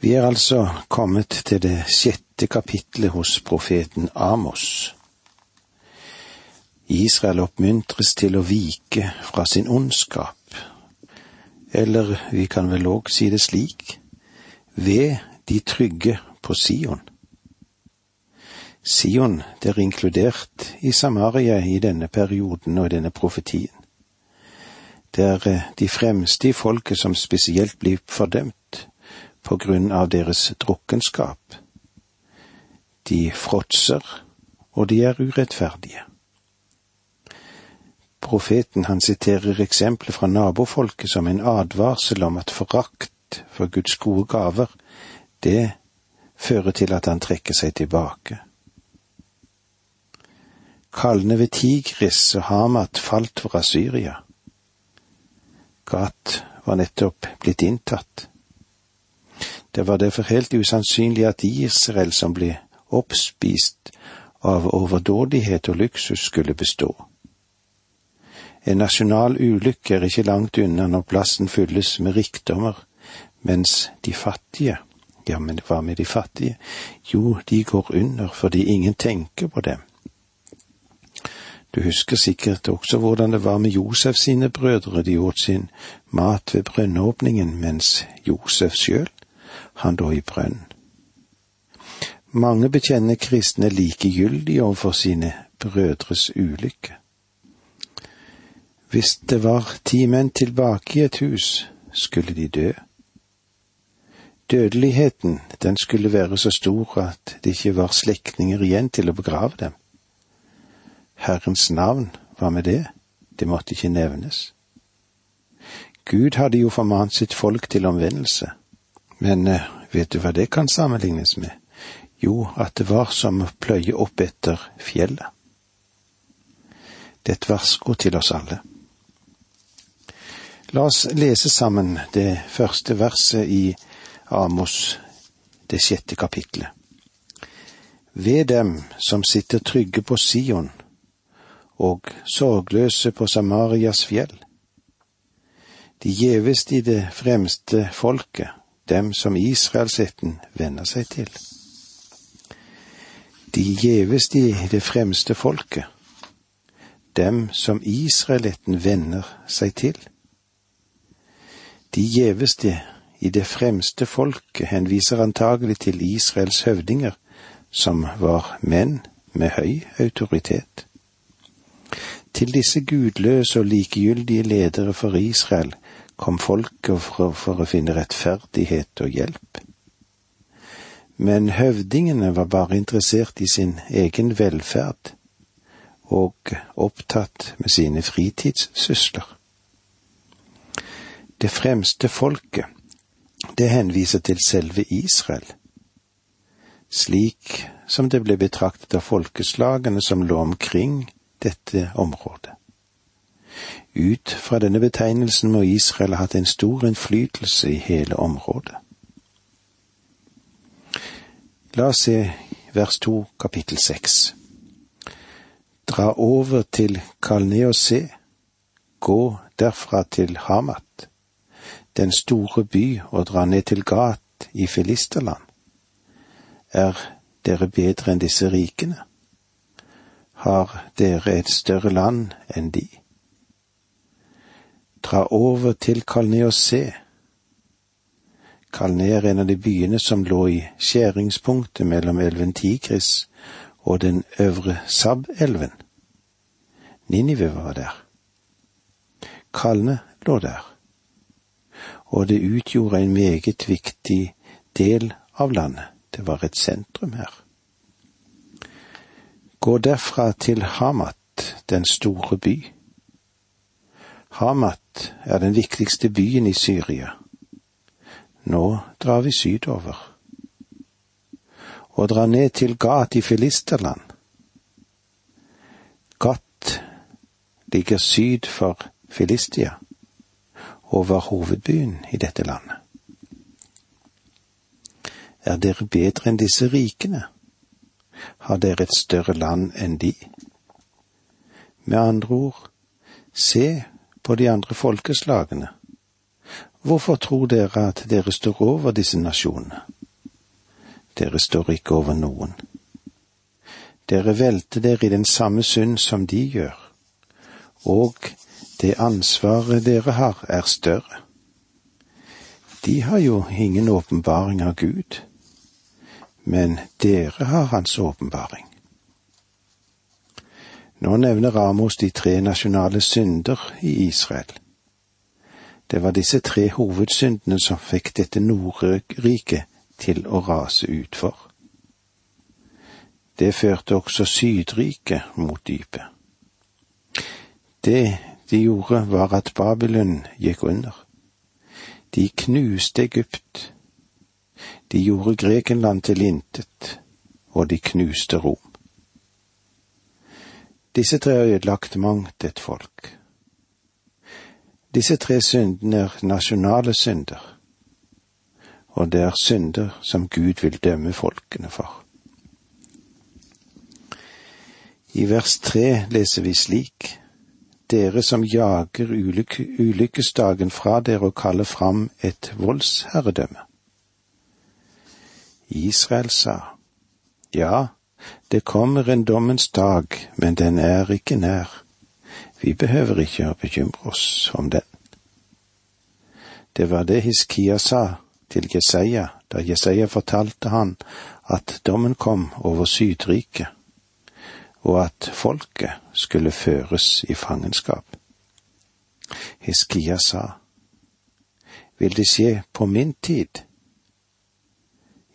Vi er altså kommet til det sjette kapitlet hos profeten Amos. Israel oppmuntres til å vike fra sin ondskap, eller vi kan vel òg si det slik, ved de trygge på Sion. Sion det er inkludert i Samaria i denne perioden og i denne profetien. Det er eh, de fremste i folket som spesielt blir fordømt på grunn av deres drukkenskap. De fråtser, og de er urettferdige. Profeten han siterer eksempler fra nabofolket som en advarsel om at forakt for Guds gode gaver, det fører til at han trekker seg tilbake. Kallene ved Tigris og Hamat falt for Asyria. Gat var nettopp blitt inntatt. Det var derfor helt usannsynlig at Israel som ble oppspist av overdådighet og luksus, skulle bestå. En nasjonal ulykke er ikke langt unna når plassen fylles med rikdommer, mens de fattige, ja, men hva med de fattige, jo, de går under fordi ingen tenker på dem. Du husker sikkert også hvordan det var med Josef sine brødre, de åt sin mat ved brønnåpningen, mens Josef sjøl han da i brønn. Mange bekjenner kristne likegyldige overfor sine brødres ulykke. Hvis det var ti menn tilbake i et hus, skulle de dø. Dødeligheten, den skulle være så stor at det ikke var slektninger igjen til å begrave dem. Herrens navn, hva med det, det måtte ikke nevnes. Gud hadde jo formant sitt folk til omvendelse. Men eh, vet du hva det kan sammenlignes med? Jo, at det var som å pløye opp etter fjellet. Det er et varsko til oss alle. La oss lese sammen det første verset i Amos, det sjette kapitlet. Ved dem som sitter trygge på Sion og sorgløse på Samarias fjell. De gjeveste i det fremste folket, dem som Israelsetten venner seg til. De gjeveste i det fremste folket, dem som Israeletten venner seg til. De gjeveste i det fremste folket henviser antagelig til Israels høvdinger, som var menn med høy autoritet. Til disse gudløse og likegyldige ledere for Israel kom folket for, for å finne rettferdighet og hjelp. Men høvdingene var bare interessert i sin egen velferd og opptatt med sine fritidssysler. Det fremste folket, det henviser til selve Israel, slik som det ble betraktet av folkeslagene som lå omkring dette området. Ut fra denne betegnelsen må Israel ha hatt en stor innflytelse i hele området. La oss se vers to kapittel seks. Dra over til Kalneose, gå derfra til Hamat, den store by, og dra ned til Gat i Filisterland. Er dere bedre enn disse rikene? Har dere et større land enn de? Dra over til Kalne og se. Kalne er en av de byene som lå i skjæringspunktet mellom elven Tigris og den øvre Sab-elven. Ninive var der. Kalne lå der, og det utgjorde en meget viktig del av landet. Det var et sentrum her. Gå derfra til Hamat, den store by. Hamat er den viktigste byen i Syria. Nå drar vi sydover. Og drar ned til Gat i Filisterland. Gat ligger syd for Filistia og var hovedbyen i dette landet. Er dere bedre enn disse rikene? Har dere et større land enn de? Med andre ord, se på de andre folkeslagene, Hvorfor tror dere at dere står over disse nasjonene? Dere står ikke over noen. Dere velter dere i den samme synd som de gjør, og det ansvaret dere har, er større. De har jo ingen åpenbaring av Gud, men dere har Hans åpenbaring. Nå nevner Ramos de tre nasjonale synder i Israel. Det var disse tre hovedsyndene som fikk dette Nordriket til å rase utfor. Det førte også Sydriket mot dypet. Det de gjorde, var at Babylon gikk under. De knuste Egypt. De gjorde Grekenland til intet, og de knuste Rom. Disse tre har ødelagt mangt et folk. Disse tre syndene er nasjonale synder, og det er synder som Gud vil dømme folkene for. I vers tre leser vi slik dere som jager ulyk ulykkesdagen fra dere og kaller fram et voldsherredømme. Israel sa, ja, det kommer en dommens dag, men den er ikke nær. Vi behøver ikke å bekymre oss om den. Det var det Hiskia sa til Jesaja da Jesaja fortalte han at dommen kom over Sydriket og at folket skulle føres i fangenskap. Hiskia sa, Vil det skje på min tid?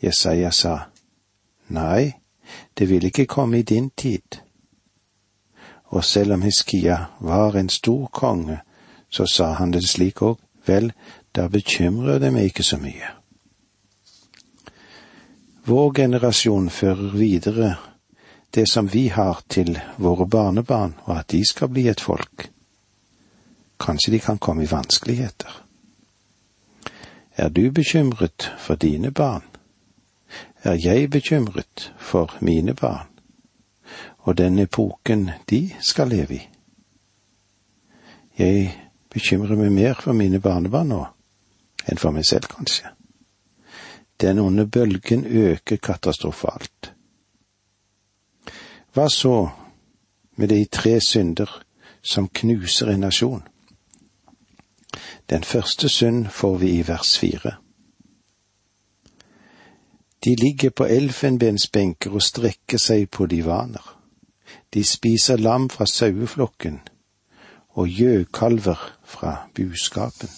Jesaja sa, Nei, det vil ikke komme i din tid. Og selv om Hiskia var en stor konge, så sa han det slik òg, vel, da bekymrer det meg ikke så mye. Vår generasjon fører videre det som vi har til våre barnebarn, og at de skal bli et folk. Kanskje de kan komme i vanskeligheter. Er du bekymret for dine barn? Er jeg bekymret for mine barn og den epoken de skal leve i? Jeg bekymrer meg mer for mine barnebarn nå enn for meg selv, kanskje. Den onde bølgen øker katastrofalt. Hva så med de tre synder som knuser en nasjon? Den første synd får vi i vers fire. De ligger på elfenbensbenker og strekker seg på divaner. De spiser lam fra saueflokken og gjøkalver fra buskapen.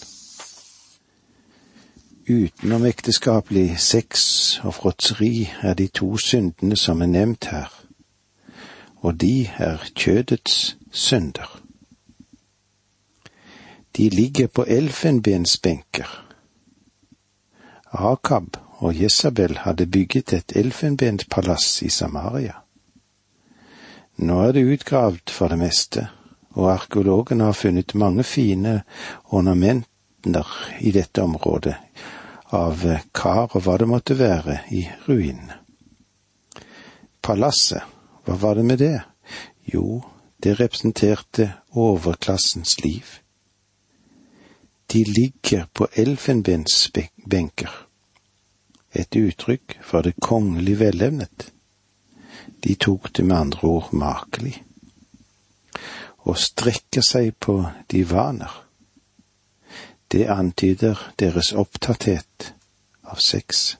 Utenomekteskapelig sex og fråtseri er de to syndene som er nevnt her og de er kjødets synder. De ligger på elfenbensbenker. Akab og Jesabel hadde bygget et elfenbenspalass i Samaria. Nå er det utgravd for det meste, og arkeologene har funnet mange fine ornamenter i dette området av kar og hva det måtte være i ruinene. Palasset hva var det med det? Jo, det representerte overklassens liv. De ligger på elfenbensbenker, et uttrykk for det kongelig velevnet. De tok det med andre ord makelig. Å strekke seg på divaner. Det antyder deres opptatthet av sex.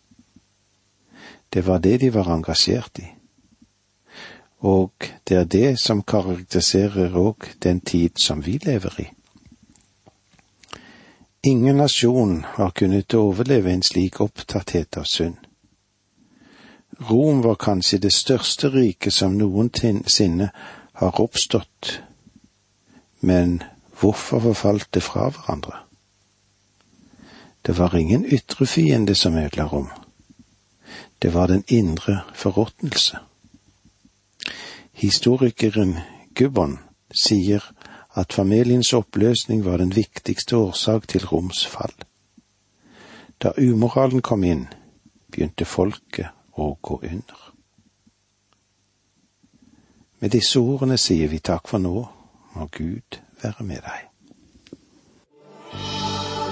Det var det de var engasjert i og det er det som karakteriserer òg den tid som vi lever i. Ingen nasjon har kunnet overleve en slik opptatthet av synd. Rom var kanskje det største riket som noensinne har oppstått, men hvorfor forfalt det fra hverandre? Det var ingen ytre fiende som ødela Rom. Det var den indre forråtnelse. Historikeren Gubbon sier at familiens oppløsning var den viktigste årsak til Roms fall. Da umoralen kom inn, begynte folket å gå under. Med disse ordene sier vi takk for nå, må Gud være med deg.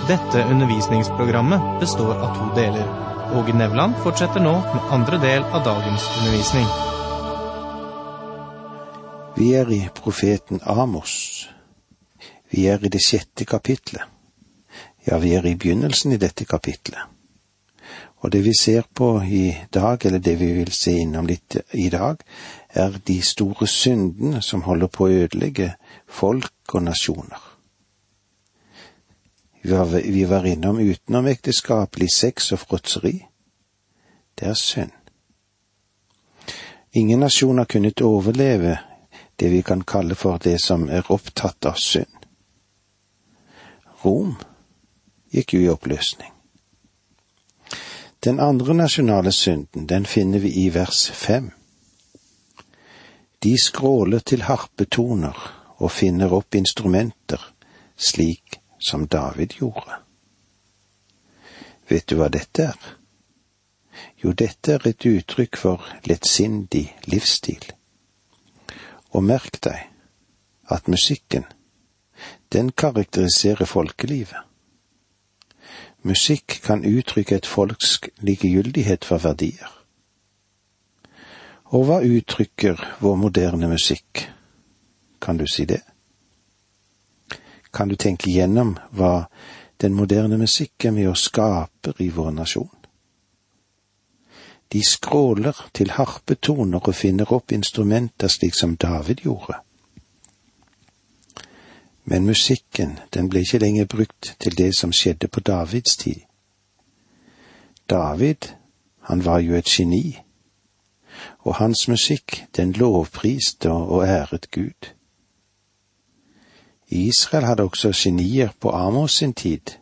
Dette undervisningsprogrammet består av to deler. Åge Nevland fortsetter nå med andre del av dagens undervisning. Vi er i profeten Amos. Vi er i det sjette kapitlet. Ja, vi er i begynnelsen i dette kapitlet. Og det vi ser på i dag, eller det vi vil se innom litt i dag, er de store syndene som holder på å ødelegge folk og nasjoner. Vi var innom utenomekteskapelig sex og fråtseri. Det er synd. Ingen nasjon har kunnet overleve det vi kan kalle for det som er opptatt av synd. Rom gikk jo i oppløsning. Den andre nasjonale synden, den finner vi i vers fem. De skråler til harpetoner og finner opp instrumenter, slik som David gjorde. Vet du hva dette er? Jo, dette er et uttrykk for lettsindig livsstil. Og merk deg at musikken, den karakteriserer folkelivet. Musikk kan uttrykke et folks likegyldighet for verdier. Og hva uttrykker vår moderne musikk? Kan du si det? Kan du tenke igjennom hva den moderne musikken med å skaper i vår nasjon? De skråler til harpetoner og finner opp instrumenter slik som David gjorde. Men musikken, den ble ikke lenger brukt til det som skjedde på Davids tid. David, han var jo et geni, og hans musikk, den lovpriste og æret Gud. Israel hadde også genier på Amos sin tid,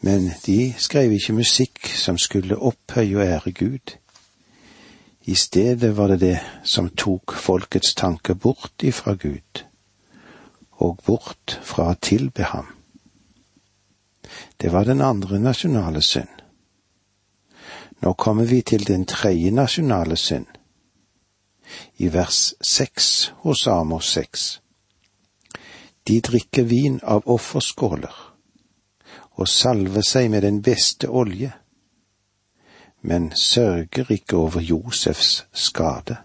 men de skrev ikke musikk som skulle opphøye og ære Gud. I stedet var det det som tok folkets tanker bort ifra Gud og bort fra å tilbe ham. Det var den andre nasjonale synd. Nå kommer vi til den tredje nasjonale synd, i vers seks hos Amos seks. De drikker vin av offerskåler og salver seg med den beste olje, men sørger ikke over Josefs skade.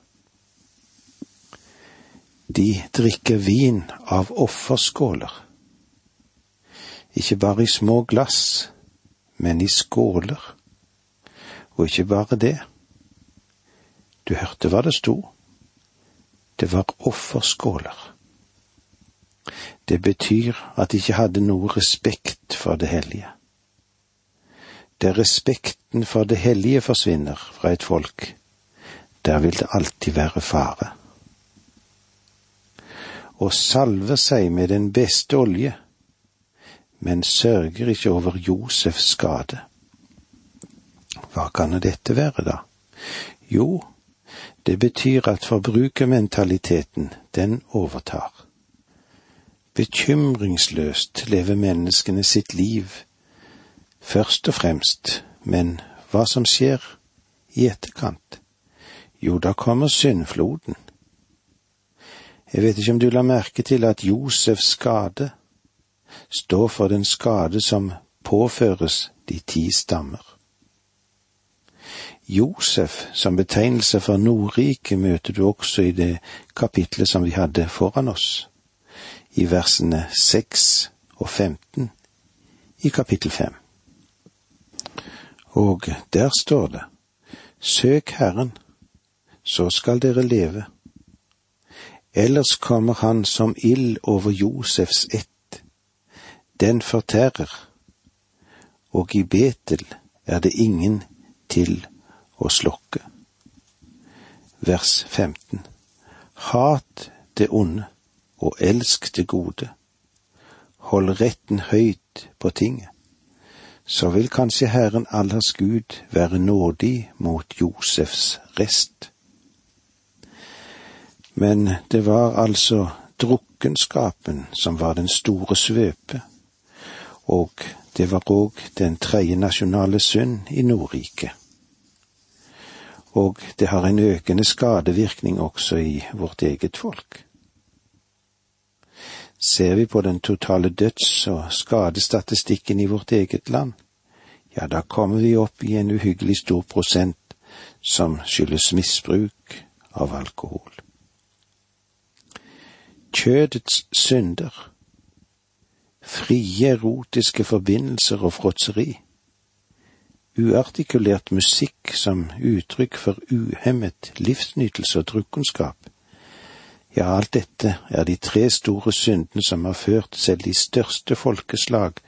De drikker vin av offerskåler. Ikke bare i små glass, men i skåler. Og ikke bare det. Du hørte hva det sto. Det var offerskåler. Det betyr at de ikke hadde noe respekt for det hellige. Der respekten for det hellige forsvinner fra et folk, der vil det alltid være fare og salver seg med den beste olje, men sørger ikke over Josefs skade. Hva kan dette være, da? Jo, det betyr at forbrukermentaliteten, den overtar. Bekymringsløst lever menneskene sitt liv, først og fremst, men hva som skjer i etterkant? Jo, da kommer syndfloden. Jeg vet ikke om du la merke til at Josefs skade står for den skade som påføres de ti stammer. Josef som betegnelse for Nordriket møter du også i det kapitlet som vi hadde foran oss, i versene seks og femten i kapittel fem. Og der står det, Søk Herren, så skal dere leve Ellers kommer han som ild over Josefs ett. Den fortærer, og i Betel er det ingen til å slokke. Vers 15. Hat det onde og elsk det gode. Hold retten høyt på tinget. Så vil kanskje Herren allers Gud være nådig mot Josefs rest. Men det var altså drukkenskapen som var den store svøpe, og det var òg den tredje nasjonale synd i Nordriket. Og det har en økende skadevirkning også i vårt eget folk. Ser vi på den totale døds- og skadestatistikken i vårt eget land, ja, da kommer vi opp i en uhyggelig stor prosent som skyldes misbruk av alkohol. Kjødets synder, frie erotiske forbindelser og fråtseri, uartikulert musikk som uttrykk for uhemmet livsnytelse og drukkenskap, ja, alt dette er de tre store syndene som har ført selv de største folkeslag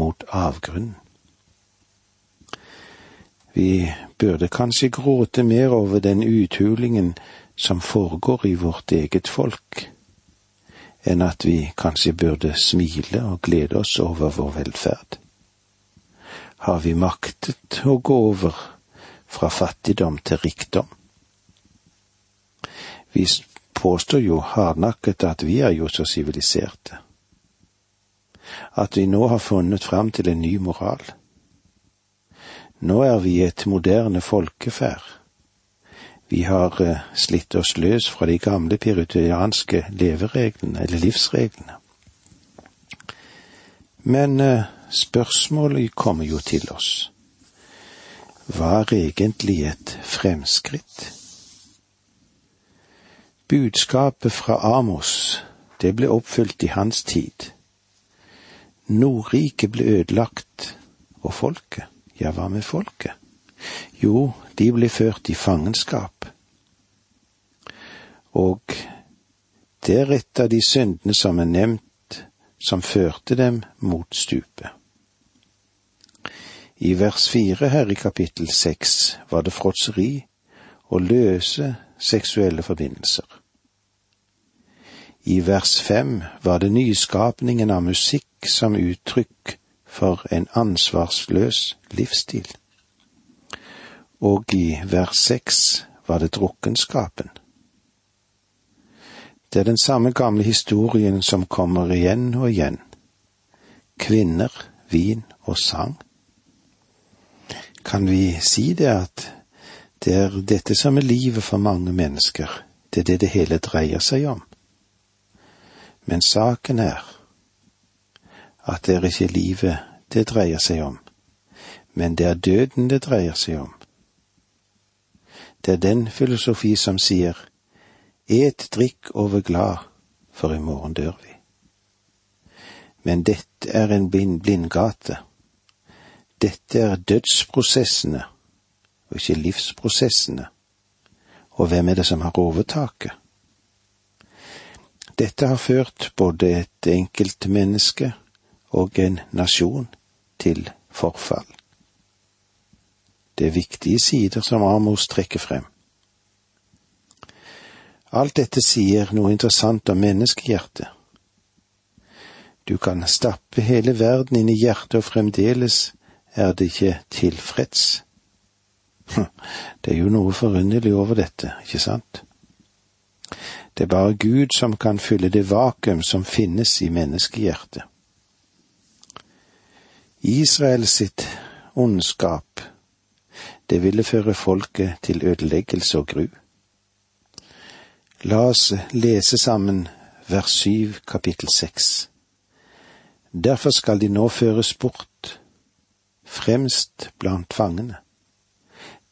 mot avgrunnen. Vi burde kanskje gråte mer over den uthulingen som foregår i vårt eget folk, enn at vi kanskje burde smile og glede oss over vår velferd. Har vi maktet å gå over fra fattigdom til rikdom? Vi påstår jo hardnakket at vi er jo så siviliserte, at vi nå har funnet fram til en ny moral. Nå er vi et moderne folkeferd. Vi har uh, slitt oss løs fra de gamle pirutianske levereglene, eller livsreglene. Men uh, spørsmålet kommer jo til oss. Hva er egentlig et fremskritt? Budskapet fra Amos, det ble oppfylt i hans tid. Nordriket ble ødelagt, og folket? Ja, hva med folket? Jo, de ble ført i fangenskap. Og er av de syndene som er nevnt, som førte dem mot stupet. I vers fire her i kapittel seks var det fråtseri og løse seksuelle forbindelser. I vers fem var det nyskapningen av musikk som uttrykk for en ansvarsløs livsstil. Og i vers seks var det drukkenskapen. Det er den samme gamle historien som kommer igjen og igjen. Kvinner, vin og sang. Kan vi si det at det er dette som er livet for mange mennesker, det er det det hele dreier seg om? Men saken er at det er ikke livet det dreier seg om, men det er døden det dreier seg om. Det er den filosofi som sier et drikk og vær glad, for i morgen dør vi. Men dette er en blind blindgate. Dette er dødsprosessene, og ikke livsprosessene. Og hvem er det som har overtaket? Dette har ført både et enkeltmenneske og en nasjon til forfall. Det er viktige sider som Amos trekker frem. Alt dette sier noe interessant om menneskehjertet. Du kan stappe hele verden inn i hjertet, og fremdeles er det ikke tilfreds. Det er jo noe forunderlig over dette, ikke sant? Det er bare Gud som kan fylle det vakuum som finnes i menneskehjertet. Israel sitt ondskap, det ville føre folket til ødeleggelse og gru. La oss lese sammen vers syv kapittel seks. Derfor skal de nå føres bort, fremst blant fangene.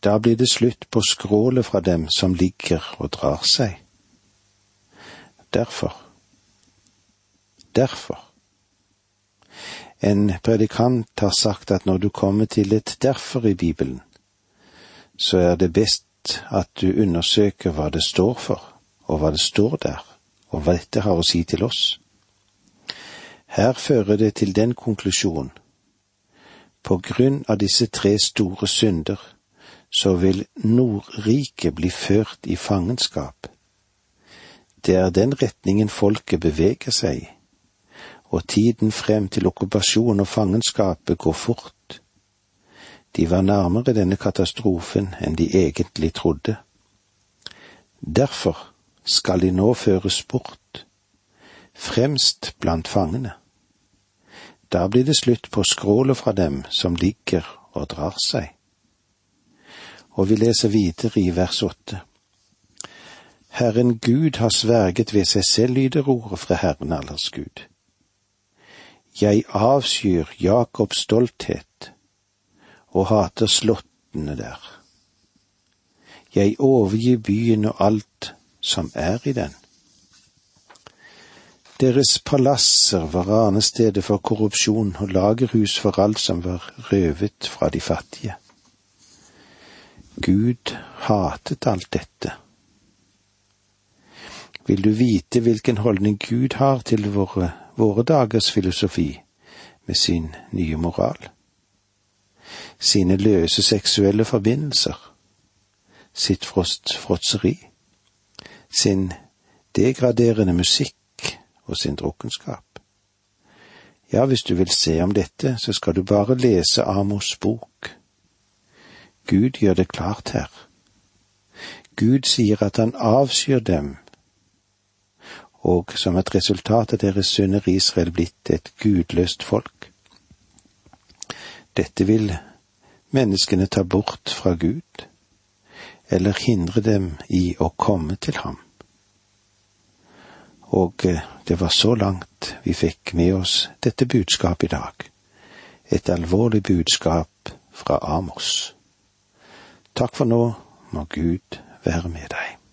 Da blir det slutt på skrålet fra dem som ligger og drar seg. Derfor. Derfor en predikant har sagt at når du kommer til et derfor i Bibelen, så er det best at du undersøker hva det står for, og hva det står der, og hva dette har å si til oss. Her fører det til den konklusjon. På grunn av disse tre store synder, så vil Nordriket bli ført i fangenskap. Det er den retningen folket beveger seg og tiden frem til okkupasjon og fangenskapet går fort. De var nærmere denne katastrofen enn de egentlig trodde. Derfor skal de nå føres bort, fremst blant fangene. Da blir det slutt på skrålet fra dem som ligger og drar seg. Og vi leser videre i vers åtte. Herren Gud har sverget ved seg selv, lyder ordet fra Herren allers Gud. Jeg avskyr Jakobs stolthet og hater slottene der. Jeg overgir byen og alt som er i den. Deres palasser var ranestedet for korrupsjon og lagerhus for alt som var røvet fra de fattige. Gud hatet alt dette. Vil du vite hvilken holdning Gud har til våre, våre dagers filosofi med sin nye moral? Sine løse seksuelle forbindelser? Sitt frost, fråtseri? Sin degraderende musikk og sin drukkenskap? Ja, hvis du vil se om dette, så skal du bare lese Amos bok. Gud gjør det klart her. Gud sier at han avskyr dem, og som et resultat av deres synd er Israel blitt et gudløst folk. Dette vil menneskene ta bort fra Gud, eller hindre dem i å komme til ham. Og eh, det var så langt vi fikk med oss dette budskapet i dag, et alvorlig budskap fra Amos. Takk for nå, må Gud være med deg.